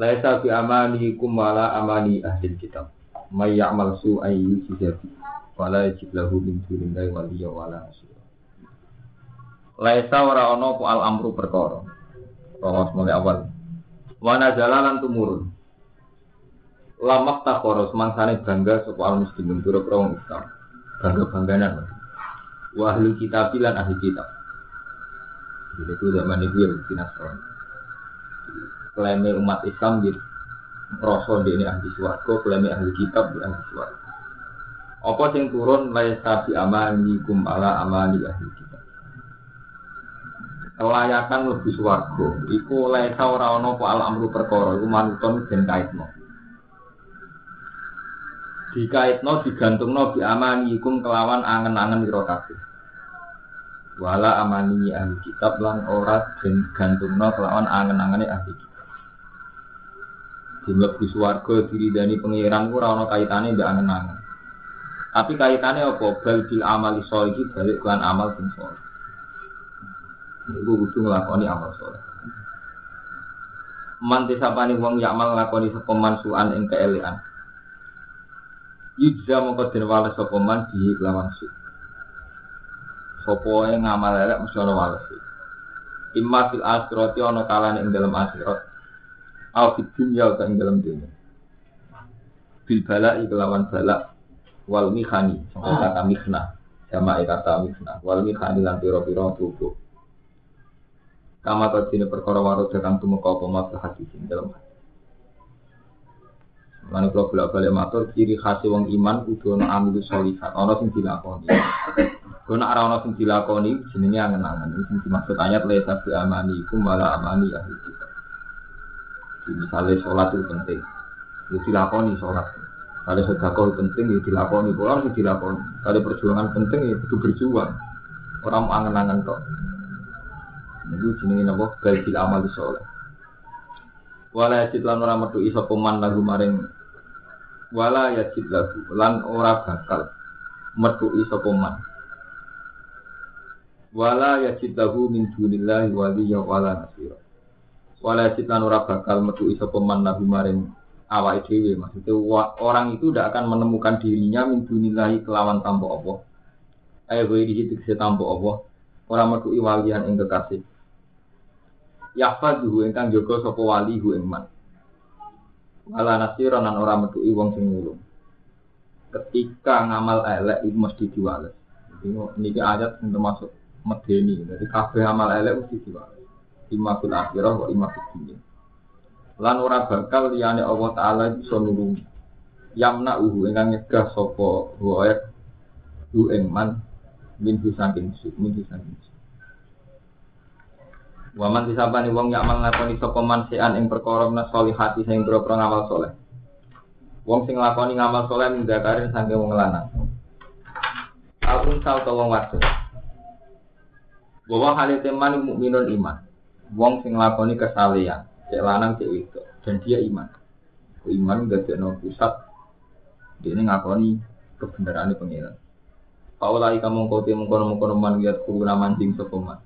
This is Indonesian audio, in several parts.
Laisa bi amanikum wala amani ahli kitab. May ya'mal su'an yujzabi wala yajid lahu min dunillahi waliyya wala nasira. Laisa ora ana apa al amru perkara. Rawas mulai awal. Wa nazala lan tumurun. Lamak takoro semangsane bangga sapa muslimin pira wong Islam. Bangga-bangganan. Wa ahli kitab lan ahli kitab. Jadi itu zaman itu ya Nasrani klaimnya umat Islam gitu rasa di ini ahli suarga klaimnya ahli kitab di ahli suarga apa sing turun? Laisa bi amani kum ala amani ahli kitab. Kelayakan lebih suarga iku laisa ora ana apa al amru perkara iku manuton den kaitno. Dikaitno digantungno bi amani kum kelawan angen-angen ira kabeh. Wala amani ahli kitab lan ora den gantungno kelawan angen-angene ahli kitab Jumlah suwargo diri dani pengiran ora ana kaitane mbak angen-angen. Tapi kaitannya apa? Bal bil amali iki balik kelan amal sing soleh. Iku kudu nglakoni amal soleh. Man disapani wong amal nglakoni sapa mansuan ing keelekan. Yujza mongko den wales sapa man di lawan su. Yang ngamal elek mesti ana wales. Imma fil akhirati ana kalane ing dalam akhirat Au fit dunya ing dalam dunya. Bil bala kelawan bala wal mihani sangka kata mihna sama kata mihna wal mihani lan pira-pira tubuh. Kama kadine perkara waru kang tumeka apa maksud hati sing dalam hati. Mana kalau bolak balik matur ciri khas wong iman kudu ana amilu sholihat, ana sing dilakoni. Kono ora ana sing dilakoni jenenge angen-angen. Sing dimaksud ayat laisa bi amani iku malah amani ahli kita. Misalnya sholat itu penting, ya dilakoni sholat. Kalau sedekah penting ya dilakoni, kalau harus dilakoni. Kalau perjuangan penting ya itu berjuang. Orang mau angen-angen kok. Itu jenenge napa? Baikil amal sholat. Wala yajid lan ora metu iso peman lagu maring wala yajid lagu lan ora bakal metu iso peman. Wala yajid lagu min dunillahi waliya wala nasira wala citan ora bakal metu iso peman nabi maring awak dhewe maksudnya orang itu tidak akan menemukan dirinya min dunillahi kelawan tanpa Allah ayo gue di situ tanpa Allah orang metu iwalian ing kekasih Yahfadhu ingkang jaga sapa wali hu man. Wala nasira nan ora metu wong sing. Ketika ngamal elek itu mesti diwales. Ini ayat termasuk medeni. Jadi kabeh amal elek mesti diwales fil akhirah wa imma fil dunya lan ora bakal liyane Allah taala bisa nulungi yamna uhu ingkang nyegah sapa wae du ing man min saking su min saking su Waman disabani wong yak nglakoni sapa man sean ing perkara solihati sing boro ngamal soleh. Wong sing nglakoni ngamal soleh mindakarin sange wong lanang. Alun sal wong wadon. Bahwa hal teman mukminun iman wong sing lakoni kesalehan, cek lanang cek itu, dan dia iman. Iman gak ada pusat, dia ini ngakoni kebenaran pengiran. Paulai kamu tiap mengkono mengkono man lihat kuruna mancing sopeman.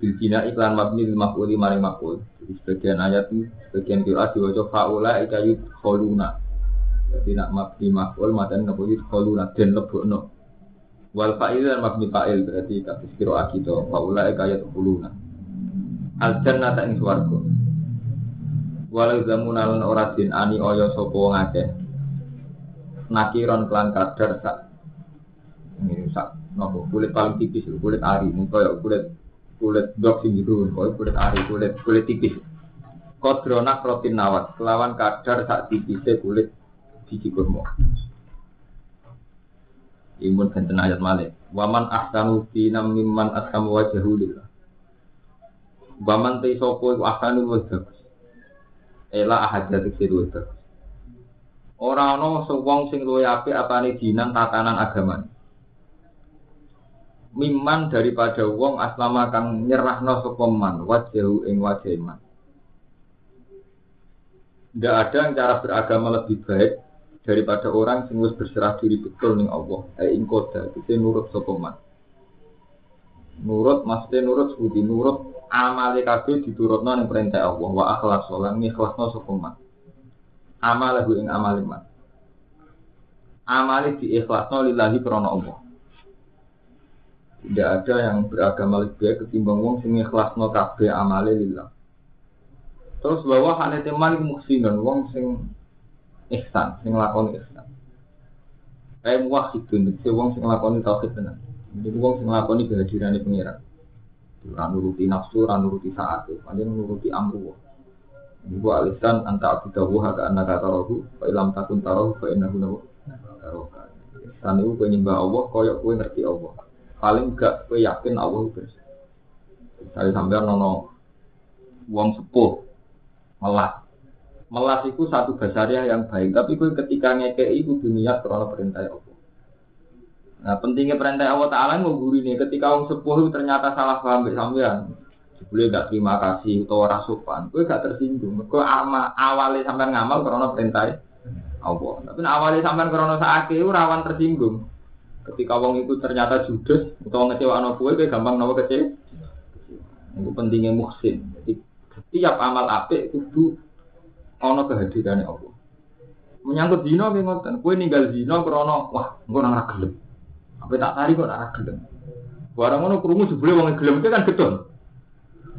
Bilkina iklan mabni lil maf'uli maring maf'ul. Jadi sebagian ayat ini, sebagian kira diwajah faula ikayut kholuna. Jadi nak mabni maf'ul matan ngapuyut kholuna dan lebokno. Wal fa'il dan mabni fa'il berarti kata kiro akito faula ikayut kholuna al jannata ing swarga. Walau zamunalan ora din ani oyo sapa wong akeh. Nakiron klan kadar sak. Ini sak nopo? Kulit paling tipis kulit ari. Mung kulit kulit dok sing gitu kulit ari kulit kulit tipis. Kodrona protein nawat kelawan kadar sak tipisnya kulit biji kurma imun benten ayat malik waman ahsanu dinam mimman ashamu wajahu lillah Baman te sopo iku ahsanu wa bagus. Ela ahad jadi siru bagus. Ora ana wong sing luwih apik apane dinan tatanan agama. Miman daripada wong aslama kang nyerahno sapa man wajahu ing wajah iman. Tidak ada yang cara beragama lebih baik daripada orang sing wis berserah diri betul ning Allah. Eh ing koda, itu nurut sapa man. Nurut maksudnya nurut sebuti nurut amale kabeh diturutno ning perintah Allah wa akhlas lan ikhlasno sapa man. Amalahu ing amale man amali diikhlasno lillahi krana Allah. Tidak ada yang beragama lebih baik ketimbang wong sing ikhlasno kabeh amale lillah. Terus bahwa hane teman muhsinun wong sing ihsan, sing lakoni ihsan. Kayak muwahhidun, itu wong sing lakoni tauhid tenan. Jadi wong sing lakoni kehadiran pengiran. Ora nuruti nafsu, ora nuruti saat, pancen nuruti amru. Ibu alisan anta abidahu haka anaka tarahu, fa ilam takun tarahu fa innahu barokah. Dan itu penyembah Allah, koyok kue ngerti Allah. Paling gak kue yakin Allah itu. Misalnya sampai nono uang sepuh, melas. Melas itu satu basaria yang baik, tapi kue ketika ngekei itu dunia karena perintah Allah. Nah pentingnya perintah Allah Ta'ala guru ini ketika orang sepuh itu ternyata salah paham sampean boleh gak terima kasih atau rasupan, gue gak tersinggung. Ama awalnya sampai ngamal karena perintah Allah. Tapi awalnya sampai krono sakit rawan tersinggung. Ketika wong itu ternyata judes atau ngecewa anak kue, kayak gampang nawa kecil. Itu pentingnya muhsin. Jadi setiap amal apik itu ono kehadirannya Allah. Menyangkut zina kayak ngoten, kue ninggal zina krono, wah, engko nang gelem. Apa tak tari kok nang gelem. Barang ngono krungu jebule wong gelem kan gedon.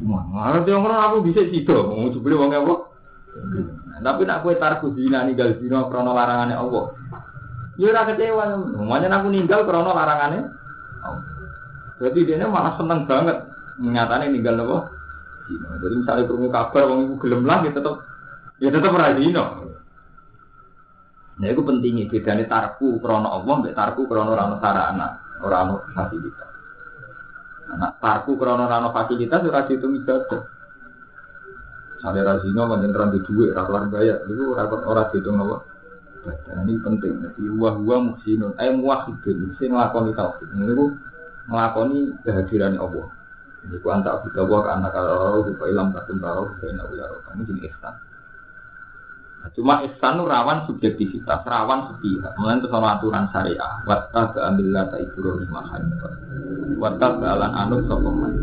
Wah, ngerti wong aku bisa sida, wong jebule wong apa? Tapi nak kue tarku zina ninggal zina krono larangannya Allah. Ya ora kecewa, namanya aku ninggal krono larangannya Allah. Jadi dia malah seneng banget menyatakan ninggal apa? Jadi misalnya kerungu kabar wong ibu gelem lah ya tetep ya tetep ora zina. Nah itu pentingnya bedanya tarku krono Allah mbek tarku krono rano sarana, ora ono fasilitas. Nah, tarku krono rano fasilitas ora dihitung ibadah. Sale razino pancen ra duwe ra kelar bayar. Iku ora ora dihitung apa. Nah, ini penting. Jadi wa huwa muhsinun. Ay muwahhidun sing nglakoni tauhid. Niku nglakoni kehadiran Allah. Niku antak kita wa kana kalau fa ilam takun taro fa inna ya Kamu ihsan. Cuma ihsan rawan subjektivitas, rawan sepihak. Mulai itu sama aturan syariah. Watta keambillah ta ibrahim hanifah. Watta kealan anut sokoman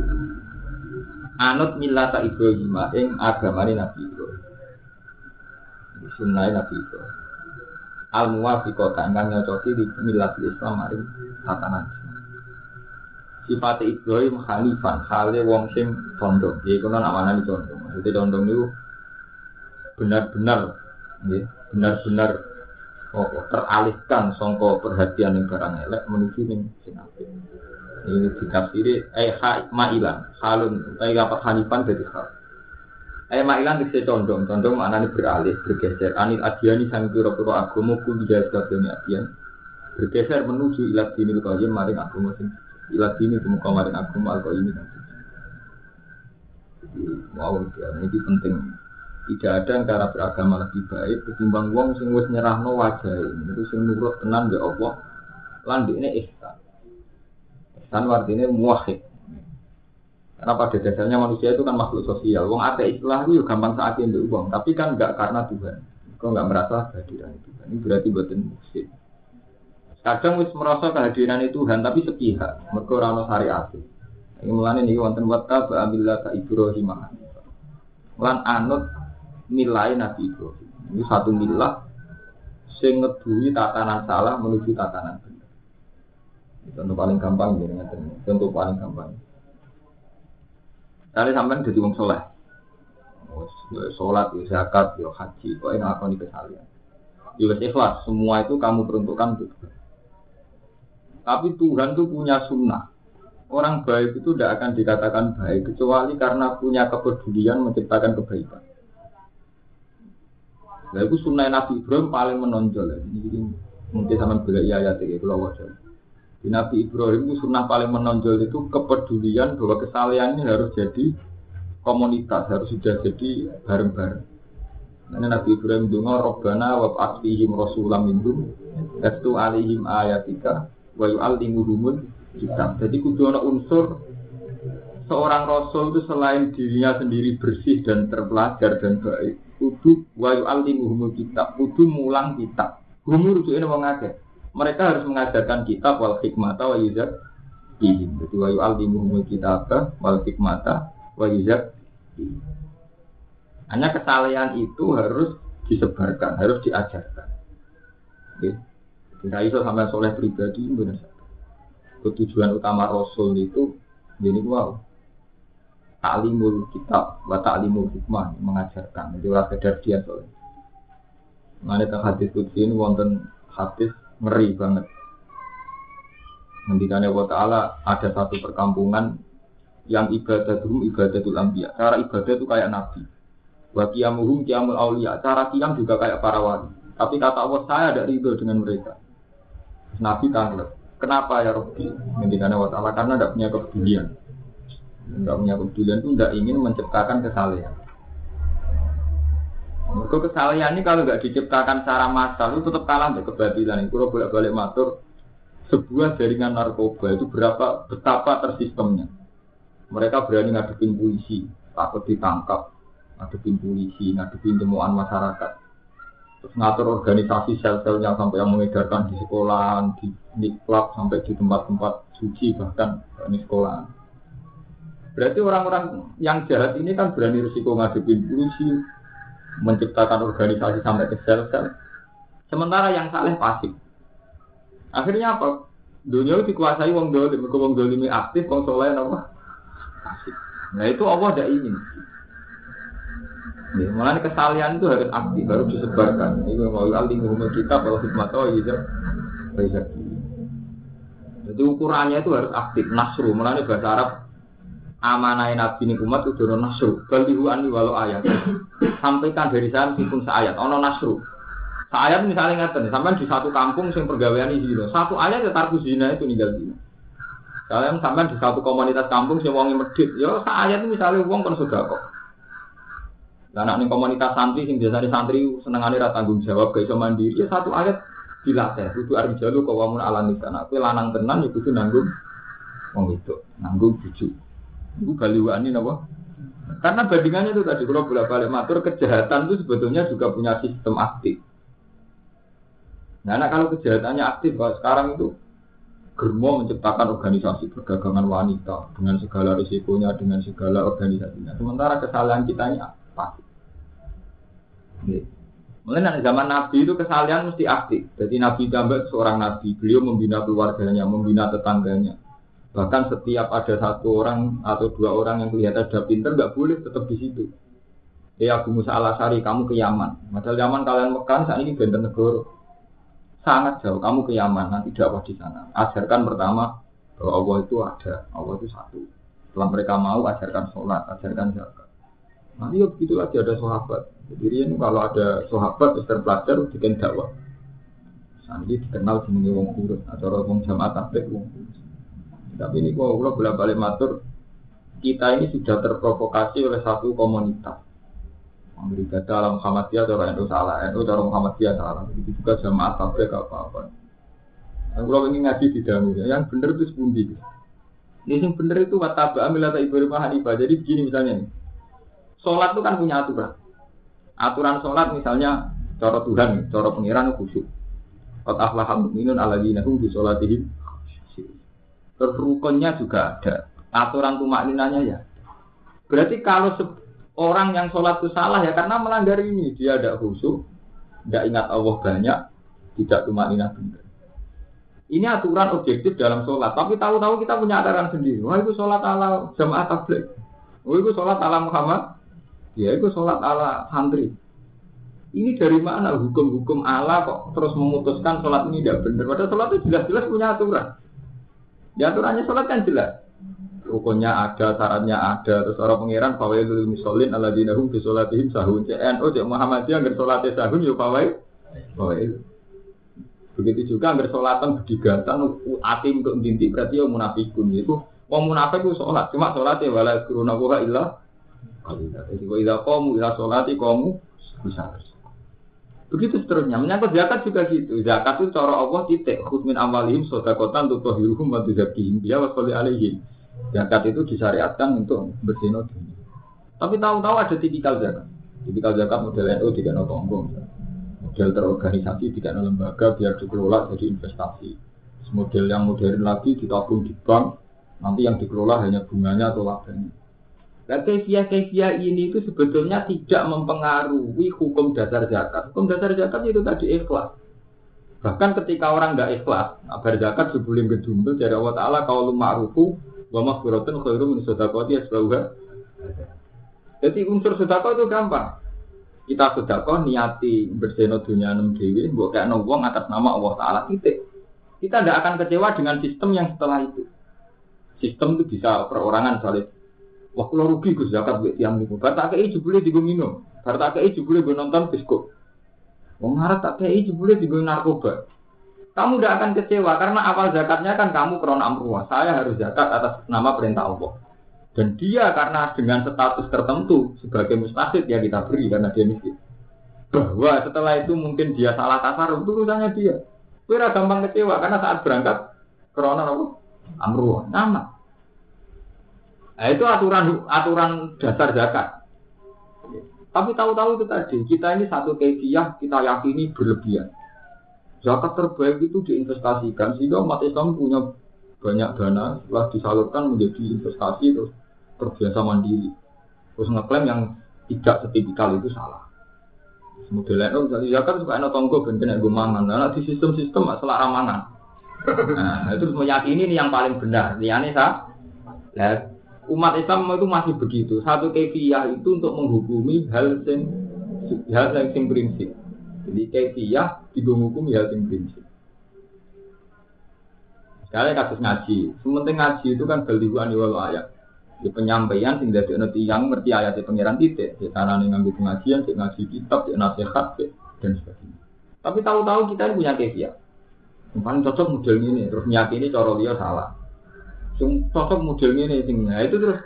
anut millata Ibrahim ing agamane Nabi Ibrahim. Sunnah Nabi Ibrahim. Al muwafiqah kang nyocoki di milat Islam maring tatanan Sifat Ibrahim Hanifan, hale wong sing condong. Ya iku nang di condong. Maksudnya condong itu benar-benar benar-benar oh, teralihkan songko perhatian yang barang elek menuju ning sing. Ini ditafsiri eh ma'ilan, halun, eh apa hanifan jadi hal. Eh ma'ilan bisa condong, condong maknanya beralih, bergeser. Anil adiani sang pura-pura agama tidak sebagainya adian. Bergeser menuju ilat dini qayyim maring agama sing ilat dini kemuka maring agama al ini. Jadi wow, ini penting. Tidak ada yang cara beragama lebih baik ketimbang wong sing wis nyerahno ini. Itu sing nurut tenan ya Allah. Lan ini ihsan. Kan artinya muahid. Karena pada dasarnya manusia itu kan makhluk sosial. Wong ada istilah itu gampang saat itu uang, tapi kan enggak karena Tuhan. Kau enggak merasa kehadiran Tuhan. Ini berarti buatan musik. Kadang wis merasa kehadiran Tuhan tapi sepihak. Mereka rano syariat. Ini mulane ini wonten wata ba'amillah ka Ibrahim Lan anut nilai Nabi Ibrahim. Ini satu milah sing tatanan salah menuju tatanan benar. Contoh paling gampang ya, contoh paling gampang. Tadi sampai jadi wong soleh, sholat, ya zakat, ya haji, kok ini apa nih kesalian? Ya ikhlas, semua itu kamu peruntukkan untuk Tapi Tuhan itu punya sunnah. Orang baik itu tidak akan dikatakan baik kecuali karena punya kepedulian menciptakan kebaikan. Nah itu sunnah Nabi Ibrahim paling menonjol. Jadi mungkin sama bela iya ya tiga itu wajar. Di Nabi Ibrahim itu sunnah paling menonjol itu kepedulian bahwa kesalahan ini harus jadi komunitas, harus sudah jadi bareng-bareng. Nah, Nabi Ibrahim dungo Robbana wa ba'athihim rasulam minhum Yastu alihim ayatika wa yu'allimuhumul kitab. Jadi kudu ana unsur seorang rasul itu selain dirinya sendiri bersih dan terpelajar dan baik, kudu wa yu'allimuhumul kitab, kudu mulang kitab. Humur itu ini wong akeh. Mereka harus mengajarkan kitab wal hikmata wa yuzak ihim. Jadi wa yu'allimuhumul kitab wal hikmata wa yuzak hanya kesalahan itu harus disebarkan, harus diajarkan. Oke. Tidak iso sampai soleh pribadi benar. Ketujuan utama Rasul itu jadi wow. Taklimul kitab, wa taklimul hikmah mengajarkan. Jadi orang sekedar dia soleh. Mengenai tentang hadis kudsi ini wonten hadis ngeri banget. Ngendikannya Allah Ta'ala ada satu perkampungan yang ibadah dulu ibadatul anbiya. Cara ibadah itu kayak nabi. Wa kiamuhum kiamul aulia. Cara kiam juga kayak para wali. Tapi kata Allah saya ada ridho dengan mereka. Nabi tanglet. Kenapa ya Rabbi? Ngendikannya Allah Ta'ala karena tidak punya kepedulian. Tidak punya kepedulian itu tidak ingin menciptakan kesalahan. Mereka kesalahan ini kalau nggak diciptakan secara massal itu tetap kalah dengan kebatilan. Kalau bolak balik matur sebuah jaringan narkoba itu berapa betapa tersistemnya. Mereka berani ngadepin polisi, takut ditangkap, ngadepin polisi, ngadepin temuan masyarakat. Terus ngatur organisasi sel-selnya sampai yang mengedarkan di sekolah, di, di klub, sampai di tempat-tempat suci bahkan di sekolah. Berarti orang-orang yang jahat ini kan berani risiko ngadepin polisi, menciptakan organisasi sampai ke sel-sel. Sementara yang saleh pasif. Akhirnya apa? Dunia itu dikuasai wong dolim, wong dolim aktif, wong soleh apa? Pasif. Nah itu Allah tidak ingin. Ya, malah kesalahan itu harus aktif, harus disebarkan. Ini mau alimu kita kalau hikmah tahu gitu. Jadi ukurannya itu harus aktif, nasru. Malah bahasa Arab amanai nabi ini umat itu dono nasru. Balihu ani walau ayat. Sampaikan dari saya meskipun seayat ono nasru. Seayat misalnya ngeten sampai di satu kampung sing pergawean ini satu ayat ya tarku zina itu ninggal zina. Kalian sampai di satu komunitas kampung sing wongi medit ya seayat misalnya wong kan sudah kok. Nah, nih komunitas santri sing biasa di santri senengane ra tanggung jawab gak mandiri ya satu ayat dilatih. Kudu arep jalu kok wamun ala nisana kowe lanang tenan ya kudu nanggung wong itu nanggung bojo Ibu baliwani apa? Karena bandingannya itu tadi kalau bolak balik matur kejahatan itu sebetulnya juga punya sistem aktif. Nah, kalau kejahatannya aktif, kalau sekarang itu Germo menciptakan organisasi perdagangan wanita dengan segala risikonya, dengan segala organisasinya. Sementara kesalahan kita ini pasif. Mulai zaman Nabi itu kesalahan mesti aktif. Jadi Nabi tambah seorang Nabi, beliau membina keluarganya, membina tetangganya. Bahkan setiap ada satu orang atau dua orang yang kelihatan sudah pinter, nggak boleh tetap di situ. Ya Abu Musa al kamu ke Yaman. Padahal Yaman kalian Mekan saat ini benten negara. Sangat jauh, kamu ke Yaman, nanti dakwah di sana. Ajarkan pertama bahwa Allah itu ada, Allah itu satu. Setelah mereka mau, ajarkan sholat, ajarkan zakat. Nanti ya begitu lagi ada sahabat. Jadi ini kalau ada sahabat terpelajar, bikin dakwah. Nanti dikenal jenenge wong kurus, atau wong jamaah tablik wong. Tapi ini kalau bolak balik matur, kita ini sudah terprovokasi oleh satu komunitas. Amerika dalam Muhammadiyah atau NU salah, NU dalam Muhammadiyah salah. Begitu juga jamaah tabligh apa-apa. Yang kalau ingin ngaji di dalam yang benar itu sepundi. Ini yang benar itu wataba amilata ibrahim hanifah. Jadi begini misalnya nih. Sholat itu kan punya aturan. Aturan sholat misalnya cara Tuhan, cara pengiran khusyuk. Qad aflaha mu'minun alladzina hum bi sholatihim Terus rukunnya juga ada. Aturan tumak ninanya ya. Berarti kalau orang yang sholat itu salah ya karena melanggar ini. Dia ada khusyuk, tidak ingat Allah banyak, tidak tumak nina benar. Ini aturan objektif dalam sholat. Tapi tahu-tahu kita punya aturan sendiri. Wah itu sholat ala jamaah tabligh. Wah itu sholat ala Muhammad. Ya itu sholat ala santri. Ini dari mana hukum-hukum Allah kok terus memutuskan sholat ini tidak benar? Padahal sholat itu jelas-jelas punya aturan. Di aturannya sholat kan jelas. Rukunnya ada, syaratnya ada. Terus orang pengiran fawailul misolin ala dinahum sholatihim sahun. CNO cek Muhammadiyah nggak sholatnya sahun ya fawail. Fawail. Begitu juga nggak sholatan berdigatan atim untuk dinti berarti ya munafikun itu. Wong munafik itu sholat, cuma sholatnya wala kuruna wa illa Jadi wa idza qamu ila sholati qamu bisa. Begitu seterusnya. Menyangkut zakat juga gitu. Zakat itu cara Allah titik. Khudmin amalihim sodakotan tutohiruhum wa tuzakihim biya wa alaihim. Zakat itu disyariatkan untuk berzina dunia. Tapi tahu-tahu ada tipikal zakat. Tipikal zakat model NU tidak no tonggo. Model terorganisasi tidak no lembaga biar dikelola jadi investasi. Model yang modern lagi ditabung di bank. Nanti yang dikelola hanya bunganya atau labanya. Nah, kefiah-kefiah ini itu sebetulnya tidak mempengaruhi hukum dasar zakat. Hukum dasar zakat itu tadi ikhlas. Bahkan ketika orang tidak ikhlas, agar zakat sebelum gedung dari Allah Ta'ala kalau ma'rufu wa maghfiratun khairu min sedekati asbauha. Jadi unsur sedekah itu gampang. Kita sedekah niati berseno dunia enam dewi, mbok kayak atas nama Allah Taala titik. Kita tidak akan kecewa dengan sistem yang setelah itu. Sistem itu bisa perorangan misalnya. Wah kalau rugi gue zakat buat tiang itu. Kata kei jebule di minum. Kata kei jebule gue nonton biskop. Wong harap tak kei jebule di narkoba. Kamu tidak akan kecewa karena awal zakatnya kan kamu krona amruah. Saya harus zakat atas nama perintah Allah. Dan dia karena dengan status tertentu sebagai mustahid ya kita beri karena dia miskin. Bahwa setelah itu mungkin dia salah kasar itu urusannya dia. Kira gampang kecewa karena saat berangkat krona apa? Amruah. Nama. Nah, itu aturan aturan dasar zakat. Tapi tahu-tahu itu tadi, kita ini satu kefiah kita yakini berlebihan. Zakat terbaik itu diinvestasikan sehingga umat Islam punya banyak dana setelah disalurkan menjadi investasi terus terbiasa mandiri. Terus ngeklaim yang tidak setipikal itu salah. Modelnya itu misalnya zakat suka enak tonggo ben kena gue mangan. Nah di sistem-sistem masalah ramangan. Nah itu meyakini ini yang paling benar. Liane sah. Nah, umat Islam itu masih begitu. Satu kefiah itu untuk menghukumi hal yang hal yang prinsip. Jadi kaifiyah dihukum ya sing prinsip. Sekali kasus ngaji, sementing ngaji itu kan balihuan wal ayat. Di penyampaian sing dadi ana yang ngerti ayat di pangeran titik, di nih nganggo pengajian, di ngaji kitab, di nasihat dan sebagainya. Tapi tahu-tahu kita punya kefiah. Yang paling cocok model ini, terus nyakini cara dia salah. Yang cocok model ini, sing nah itu terus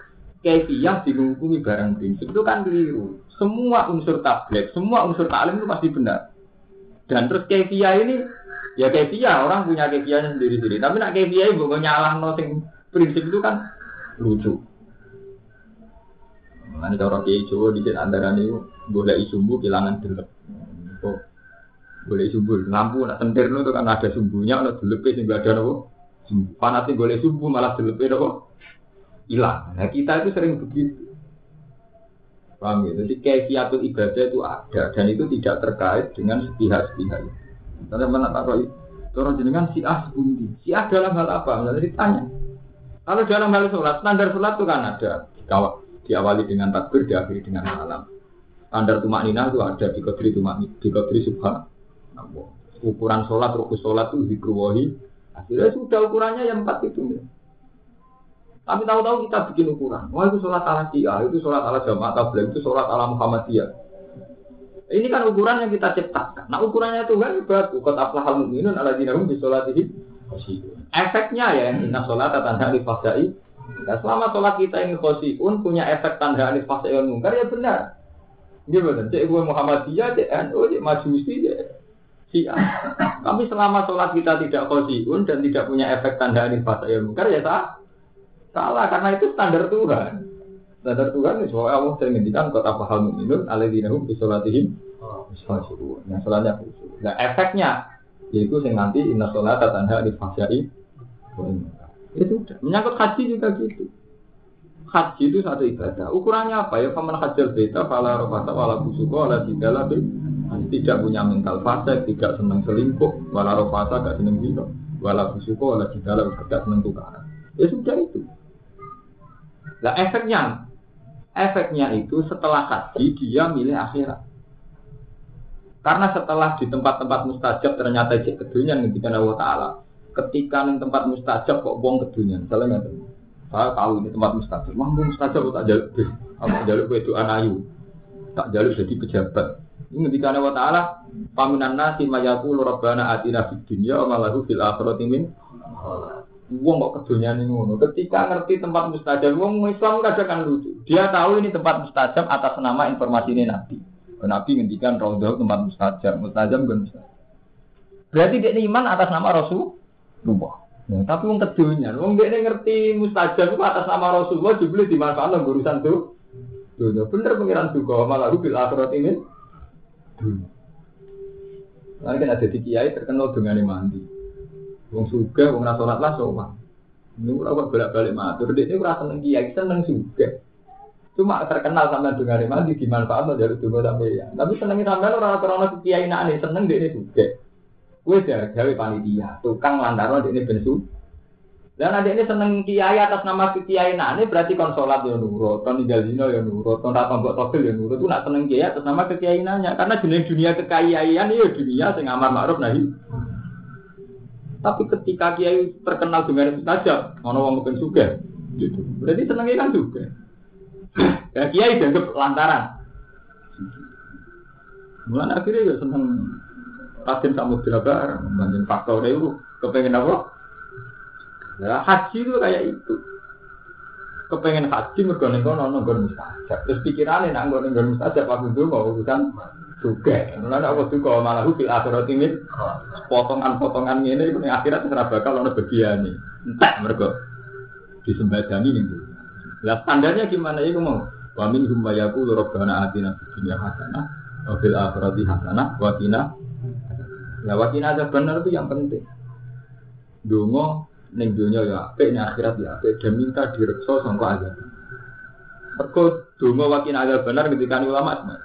kefiah dihukumi barang prinsip itu kan keliru. Semua unsur tablet, semua unsur taklim itu pasti benar. Dan terus kevia ini ya kevia orang punya kefiahnya sendiri-sendiri. Tapi nak kevia ibu nyalah noting prinsip itu kan lucu. Mana cara kiai Jawa di antara ini boleh sumbu kehilangan delep. Boleh sumbu lampu nak sentir itu kan ada sumbunya, ada delepnya sehingga ada nopo. Panas sih boleh sumbu malah delepnya nopo hilang. Nah kita itu sering begitu. Paham ya? Jadi kaifiatul ibadah itu ada dan itu tidak terkait dengan sepihak-sepihak itu. Misalnya mana tak tahu Orang jenengan si ah sebundi. Si ah dalam hal apa? Misalnya ditanya. Kalau dalam hal sholat, standar sholat itu kan ada. Diawali dengan takbir, diakhiri dengan salam. Standar tumak nina itu ada di kodri tumak di kodri subhan. Ukuran sholat, rukus sholat itu dikruwahi. Akhirnya sudah ukurannya yang empat itu. Ya. Tapi tahu-tahu kita bikin ukuran. Wah itu sholat ala Syiah, itu sholat ala Jamaah Tabligh, itu sholat ala Muhammadiyah. Ini kan ukuran yang kita ciptakan. Nah ukurannya itu kan ibarat ukot aflahal mu'minun ala di ini. Efeknya ya, inna sholat tanda alif fasai. Nah, selama sholat kita ini khosiun punya efek tanda alif fasai mungkar ya benar. Ini benar. Cek gue Muhammadiyah, cek NU, cek Majusi, cek Syiah. Tapi selama sholat kita tidak khosiun dan tidak punya efek tanda alif fasai mungkar ya sah. Salah karena itu standar Tuhan. Standar Tuhan itu bahwa Allah sering ngendikan kota pahal mu'minun aladzinahum bi sholatihim Yang sholatnya khusyuk. Nah efeknya yaitu yang nanti inna sholat tanda di fasyai itu udah. Menyangkut haji juga gitu. Haji itu satu ibadah. Ukurannya apa ya? Faman hajar beta, fala rofata, wala busuko, wala jidala, tidak punya mental fase, tidak senang selingkuh, wala rofata, gak senang zino, wala busuko, wala jidala, gak senang tukaran. Ya sudah itu. Nah efeknya, efeknya itu setelah haji dia milih akhirat. Karena setelah di tempat-tempat mustajab ternyata cek kedunian ketika Allah Taala. Ketika di tempat mustajab kok buang kedunian, misalnya nggak saya tahu ini tempat mustajab, wah mustajab tak jaluk apa jaluk itu anayu, tak jaluk jadi pejabat. Ketika Allah Taala, paminan nasi mayaku lorabana atina fid dunya wa malahu fil akhirati min Wong kok kedonyan ini ngono. Ketika ngerti tempat mustajab, wong Islam kadang kan lucu. Dia tahu ini tempat mustajab atas nama informasi ini Nabi. Nabi ngendikan raudhah tempat mustajab, mustajab bukan mustajab. Berarti dia iman atas nama Rasulullah. Nah, tapi wong kedunya, wong dia ngerti mustajab itu atas nama Rasulullah dibeli di mana urusan tuh. Dunia bener pengiran juga malah bil akhirat ini. Lalu kan ada kiai terkenal dengan mandi. Wong suga, wong nasolat lah sopan. Ini ora bolak-balik matur, dia ini ora seneng kiai, seneng suga. Cuma terkenal sama dengan mandi dimanfaat dari dulu sampai ya. Tapi senengnya sampai orang orang kiai nak seneng dia ini juga. Kue dah gawe panitia, tukang lantaran ini bensu. Dan ada ini seneng kiai atas nama kiai ini berarti konsolat ya nurut, kon tinggal dino ya nurut, kon rata mbok togel ya nurut. Itu nak seneng kiai atas nama kiai nanya, karena jenis dunia kekayaan ya dunia sing amar ma'ruf nahi. Tapi ketika kiai terkenal dengan saja, ono wong kepen juga, gitu. Berarti senengnya kan juga. Ya kiai dianggap lantaran. Mulai akhirnya ya seneng Raden Samudra bareng, banyak faktor itu kepengen apa? Ya, haji itu kayak itu. Kepengen haji mergo ning kono nggon mustajab. Terus pikirannya nak nggon nggon mustajab aku dulu mau urusan juga. Mulane aku juga malah bil akhirat ini potongan-potongan ini itu ning akhirat ora bakal ono bagiane. Entek mergo disembadani ning Lah standarnya gimana ya mau? Wa min hum yaqulu rabbana atina fid dunya hasanah wa fil akhirati hasanah wa qina Nah, wakina ada benar itu yang penting. Dungo neng dunia ya apik, neng akhirat ya apik, dan minta direkso sangka azab. Mergo dungo wakina ada benar ketika ulama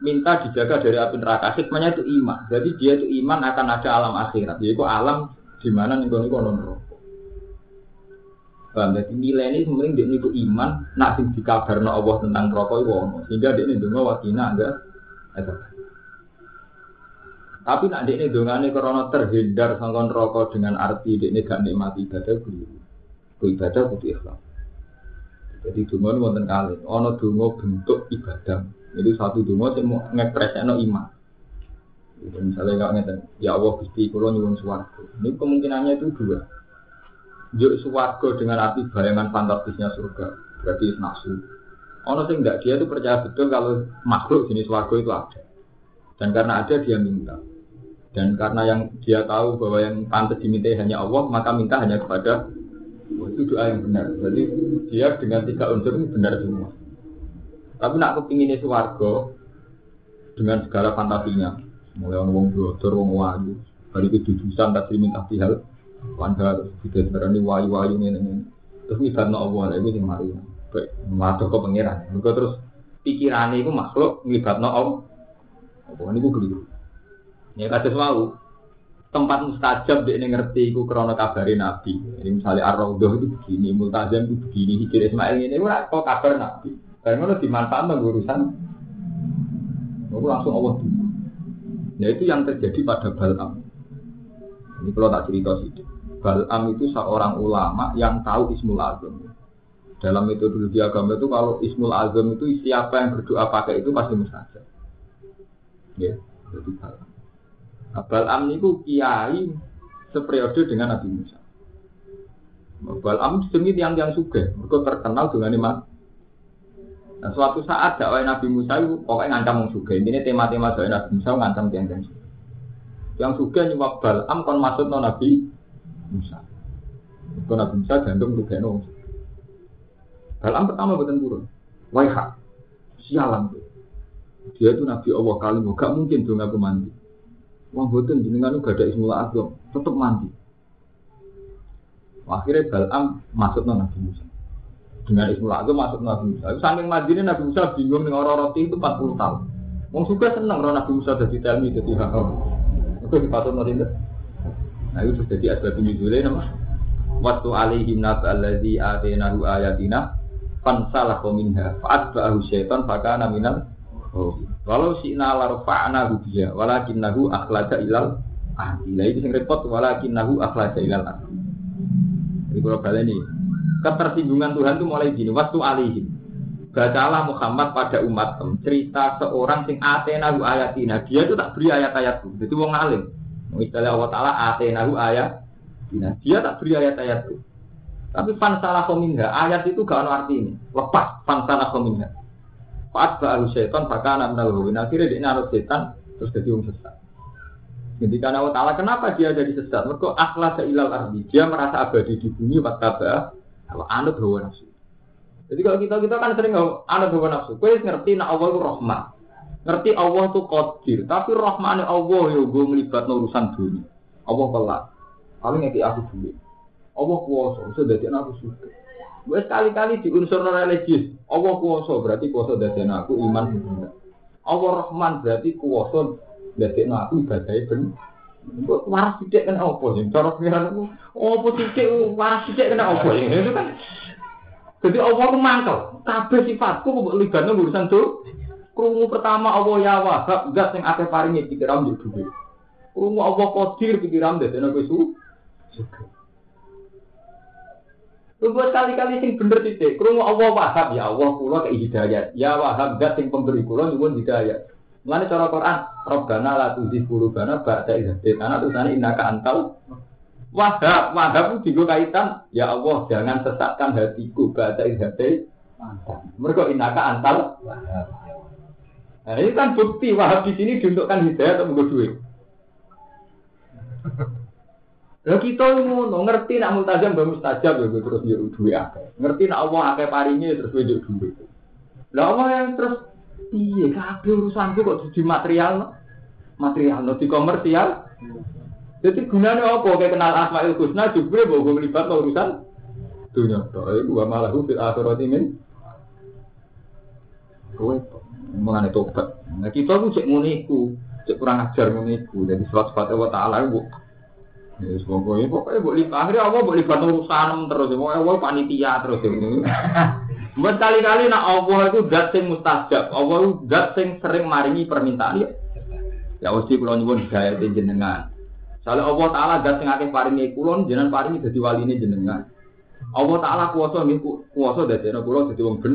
minta dijaga dari api neraka. Hikmahnya itu iman. Jadi dia itu iman akan ada alam akhirat. Yaitu alam di mana nih kono kono neraka. Paham? Jadi nilai ini sebenarnya dia itu iman, nak sing dikabarno Allah tentang neraka itu Sehingga dia ini dungo wakina ada. Tapi nak ini dongane karena terhindar sangkon rokok dengan arti ini gak nikmati ibadah keliru. Ku ibadah kudu ikhlas. Jadi donga ini wonten kali. Ono donga bentuk ibadah. Jadi satu donga sing mau ngepreseno iman. Jadi misalnya nggak ngeten, ya Allah gusti kulo nyuwun suwargo. Ini kemungkinannya itu dua. Yuk suwargo dengan arti bayangan fantastisnya surga, berarti nafsu. Ono sing enggak dia itu percaya betul kalau makhluk jenis suwargo itu ada. Dan karena ada dia minta. Dan karena yang dia tahu bahwa yang pantas diminta hanya Allah, maka minta hanya kepada itu doa yang benar. Jadi dia dengan tiga unsur ini benar semua. Tapi nak kepinginnya suwargo dengan segala fantasinya, mulai wong brodor, wong wayu, hari itu dudusan tak minta hal, wanda tidak sebenarnya wayu-wayu ini, terus ngibatno Allah, itu yang mari, kayak matur ke pangeran. Terus pikirannya itu makhluk ngibatno Allah, ini gue keliru. Ya kados mau tempat mustajab dia ngerti iku krana kabari Nabi. Ini misalnya Ar-Raudhah itu begini, Multazam itu begini, Hijir Ismail ini ora kok kabar Nabi. Karena itu dimanfaatkan urusan Lalu langsung Allah dulu. Ya itu yang terjadi pada Balam. Ini kalau tak cerita sih. Balam itu seorang ulama yang tahu Ismul Azam. Dalam metodologi agama itu kalau Ismul Azam itu siapa yang berdoa pakai itu pasti mustajab. Ya, jadi Balam. Am niku kiai seperiode dengan Nabi Musa. Am demi tiang-tiang suge, mereka terkenal dengan iman. Nah, suatu saat dakwah Nabi Musa itu pokoknya ngancam wong suge. Ini tema-tema dakwah Nabi Musa ngancam tiang-tiang suge. Yang suge nyuwak Am kon masuk no Nabi Musa. Kalau Nabi Musa jantung suge no. Am pertama bukan turun. Waiha, sialan tuh. Dia itu Nabi Allah kalimu, gak mungkin dong aku mandi. Wong boten jenengan gak ada ismul azam, tetep mandi. Akhirnya Balam masuk ke Nabi Musa. Dengan ismul azam masuk Nabi Musa. Saking mandinya Nabi Musa bingung dengan orang roti itu 40 tahun. Wong suka seneng kalau Nabi Musa jadi telmi jadi hakam. Itu dipatut nanti Nah itu jadi asbab nuzulnya nama. Waktu alaihim nab alladzi atenahu ayatina fansalah minha fa'atba'ahu syaitan fakana minal Oh, walau si nalar fa'na hubiya, walakin nahu akhlaja ilal ahli. Lah itu yang repot, walakin nahu akhlaja ilal ahli. Jadi kalau balik ini, ketersinggungan Tuhan itu mulai gini, waktu alihim. Bacalah Muhammad pada umat cerita seorang sing atenahu ayatina. Dia itu tak beri ayat-ayatku. Jadi wong alim. Istilah Allah Ta'ala atenahu ayat. Dia tak beri ayat-ayatku. Tapi fan salah kominha, ayat itu gak ada arti ini. Lepas fan salah kominha. Fat baru setan bahkan anak menal Akhirnya dia naruh setan terus jadi orang sesat. Ketika Allah Ta'ala kenapa dia jadi sesat? Mereka akhlas ilal ardi. Dia merasa abadi di bumi wattaba kalau anut hawa nafsu. Jadi kalau kita kita kan sering anut hawa nafsu. Kue ngerti nak Allah itu rahmat. Ngerti Allah itu qadir. Tapi rahmatnya Allah ya gue ngelibat urusan dunia. Allah pelak. Paling ngerti aku dulu. Allah kuasa. Sudah jadi aku suka. Gue sekali-kali di unsur religius. Allah kuasa berarti kuasa dari aku iman. Allah Rahman berarti kuasa dari aku ibadah. Kok waras tidak kena apa sih? Cara pikiran aku, apa waras tidak kena apa sih? Itu kan. Jadi Allah itu mangkel. Kabeh sifatku kok libatnya urusan tuh. Krungu pertama Allah ya wahab, enggak sing akeh paringi pikiran yo duwe. Krungu Allah qadir pikiran dadi nek su. Lu buat kali-kali sing bener titik. Krungu Allah wahab ya Allah kula kei hidayat. Ya wahab enggak sing pemberi kula nyuwun hidayat. Mulane cara Quran, Rabbana la tuzigh qulubana ba'da idh hadaytana tulisane innaka antal wahab. Wahab itu juga kaitan, ya Allah jangan sesatkan hatiku ba'da idh. Mereka innaka antal wahab. Nah, ini kan bukti wahab di sini diuntukkan hidayah atau menggo duit. Lah kita ngono ngerti nak multazam mbak mustajab ya terus yo duit akeh. Ngerti nak Allah akeh paringi terus yo duit. Lah Allah yang terus Iya, kabeh urusanku kok di material, material, no, komersial. Jadi gunanya apa? Kayak kenal Asmaul Husna juga mau gue melibat urusan dunia. Tapi gua malah gue akhirat ini. Gue mengenai tobat. Nah kita gue cek muniku, cek kurang ajar muniku. Jadi sebab-sebab Allah Taala gue Ya, pokoknya pokoknya boleh akhirnya Allah boleh bantu urusan terus, pokoknya Allah panitia terus. Buat kali-kali nak Allah itu zat sing mustajab, Allah itu zat sing sering maringi permintaan ya. Ya mesti kula nyuwun hidayah jenengan. Soalnya Allah Taala zat sing akeh paringi kula jenengan paringi dadi waline jenengan. Allah Taala kuasa nggih kuasa dadi kula dadi wong ben.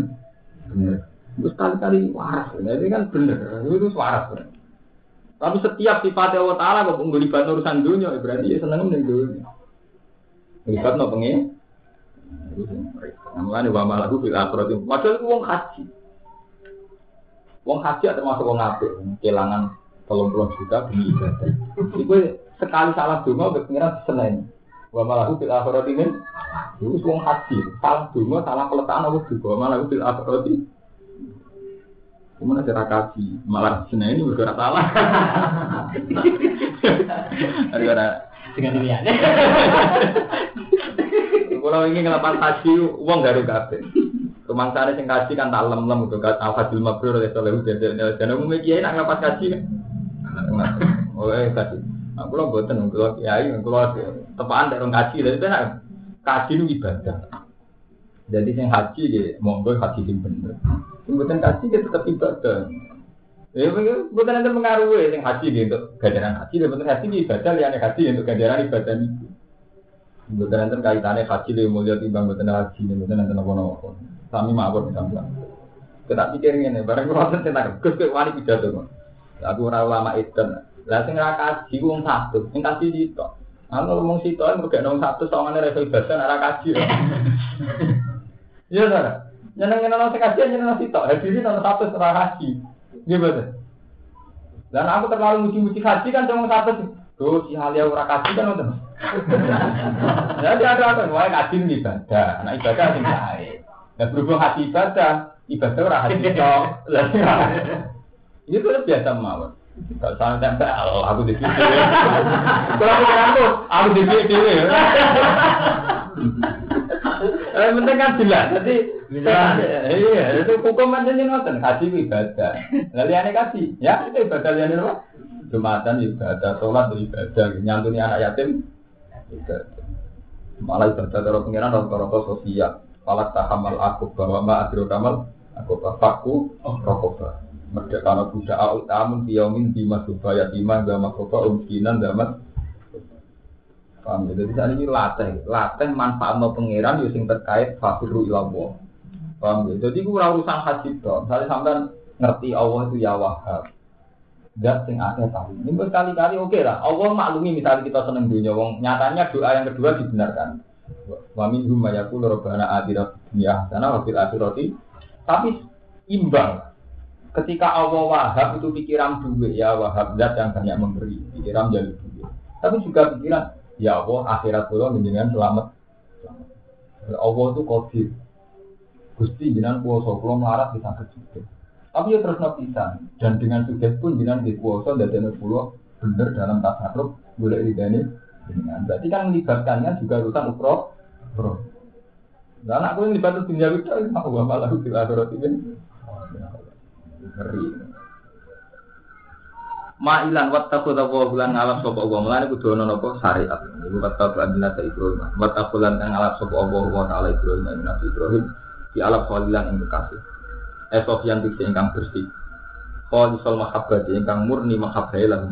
Terus kali-kali waras, ini kan bener, itu waras bener. Tapi setiap sifat Allah Taala kok nggolibat urusan dunia, berarti ya seneng ning dunia. Ngelibat no pengen, Namanya wa malaku fil akhirat. Padahal itu wong haji. Wong haji termasuk wong apik, kelangan tolong puluh juta demi ibadah. Itu sekali salah donga pengiran senen. Wa malaku fil akhirat ini itu wong haji. Salah donga, salah peletakan apa juga. Wa malaku fil akhirat Kemudian cara kaji, malah senen ini bergerak salah. Ada dengan dilihat. Kalau ingin ngelapan haji, uang garu kabeh. Rumah sana sing kaji kan tak lem-lem untuk kat al hadil mabrur oleh soleh udah dan umumnya kiai nak ngelapan kaji kan. Oh eh kaji. Aku lo buatan kalau kiai kalau tepaan dari kaji dari itu nak kaji itu ibadah. Jadi yang haji dia monggo haji yang bener. Buatan kaji dia tetap ibadah. Ya, bukan nanti mengaruhi yang haji gitu, ganjaran haji, dan betul haji ibadah, liane haji untuk ganjaran ibadah itu. Bukan nanti kaitannya haji lebih mulia timbang bukan haji nanti nopo nopo. Sami mawon misalnya. Kita pikir ini, barang kalau nanti tentang gus gus wani pidato kok. Aku ora ulama itu. Lah sing ra kaji wong satu, sing kaji itu. Kalau ngomong situ, mereka nong satu soalnya revo ibadah ora kaji. Iya saudara. Nyeneng nyeneng sing kaji nyeneng situ. Hadiri nong satu ora kaji. Gimana? Dan aku terlalu muji-muji haji kan cuma satu. Tuh si halia ora kaji kan udah. Jadi ada apa? Wah kaji ini ibadah. Nah ibadah sing baik. Nah berhubung hati ibadah, ibadah ora hati tok. Ini tuh biasa mawon. Kalau sana tempel, aku di sini. Kalau aku aku di sini. Eh, penting kan jelas. Jadi, iya, itu hukum aja nih nonton. Kaji ibadah. Lalu aneh kaji, ya itu ibadah liane apa? Jumatan ibadah, sholat ibadah, nyantuni anak yatim ibadah. Malah ibadah kalau pengiran dan kalau sosial. Falak tahamal aku bahwa ma adro kamal aku bapakku rokobah. Merdeka anak budak au tamun biyomin bima subaya bima gama kofa umkinan damat. Paham ya? Jadi saat ini latih, latih manfaat no pengiran yang terkait fakiru ilawo. Paham ya? Jadi gue urusan haji dong. Misalnya sampai ngerti Allah itu ya wahab zat sing akeh tahu. Ini berkali-kali oke lah. Allah maklumi misalnya kita seneng dunia, wong nyatanya doa yang kedua dibenarkan. Wa minhum mayakul rabbana atina dunya hasanah wa fil akhirati tapi imbang. Ketika Allah wahab itu pikiran duit ya wahab zat yang banyak memberi pikiran jadi duit. Tapi juga pikiran ya Allah akhirat pulau dengan selamat. selamat. Allah itu kodir. Gusti jinan kuasa pulau melarat bisa kecil. Tapi ya terus nabisan dan dengan sudah pun jinan di kuasa dan dengan pulau bener dalam tasarruf boleh ridani dengan. Berarti kan melibatkannya juga urusan ukro. Ukro. Nah, anak gue libat dunia itu mau malah di akhirat ini ngeri. Ma'ilan wattakhudha wa bulan ngalap sapa Allah mulane kudu ana napa syariat. Iku wattakhudha abdina ta Ibrahim. Wattakhudha kang ngalap sapa Allah wa taala Ibrahim lan Nabi Ibrahim di alam khalilan ing kekasih. Esok yang ingkang bersih. Khalisal mahabbah ingkang murni mahabbah lahum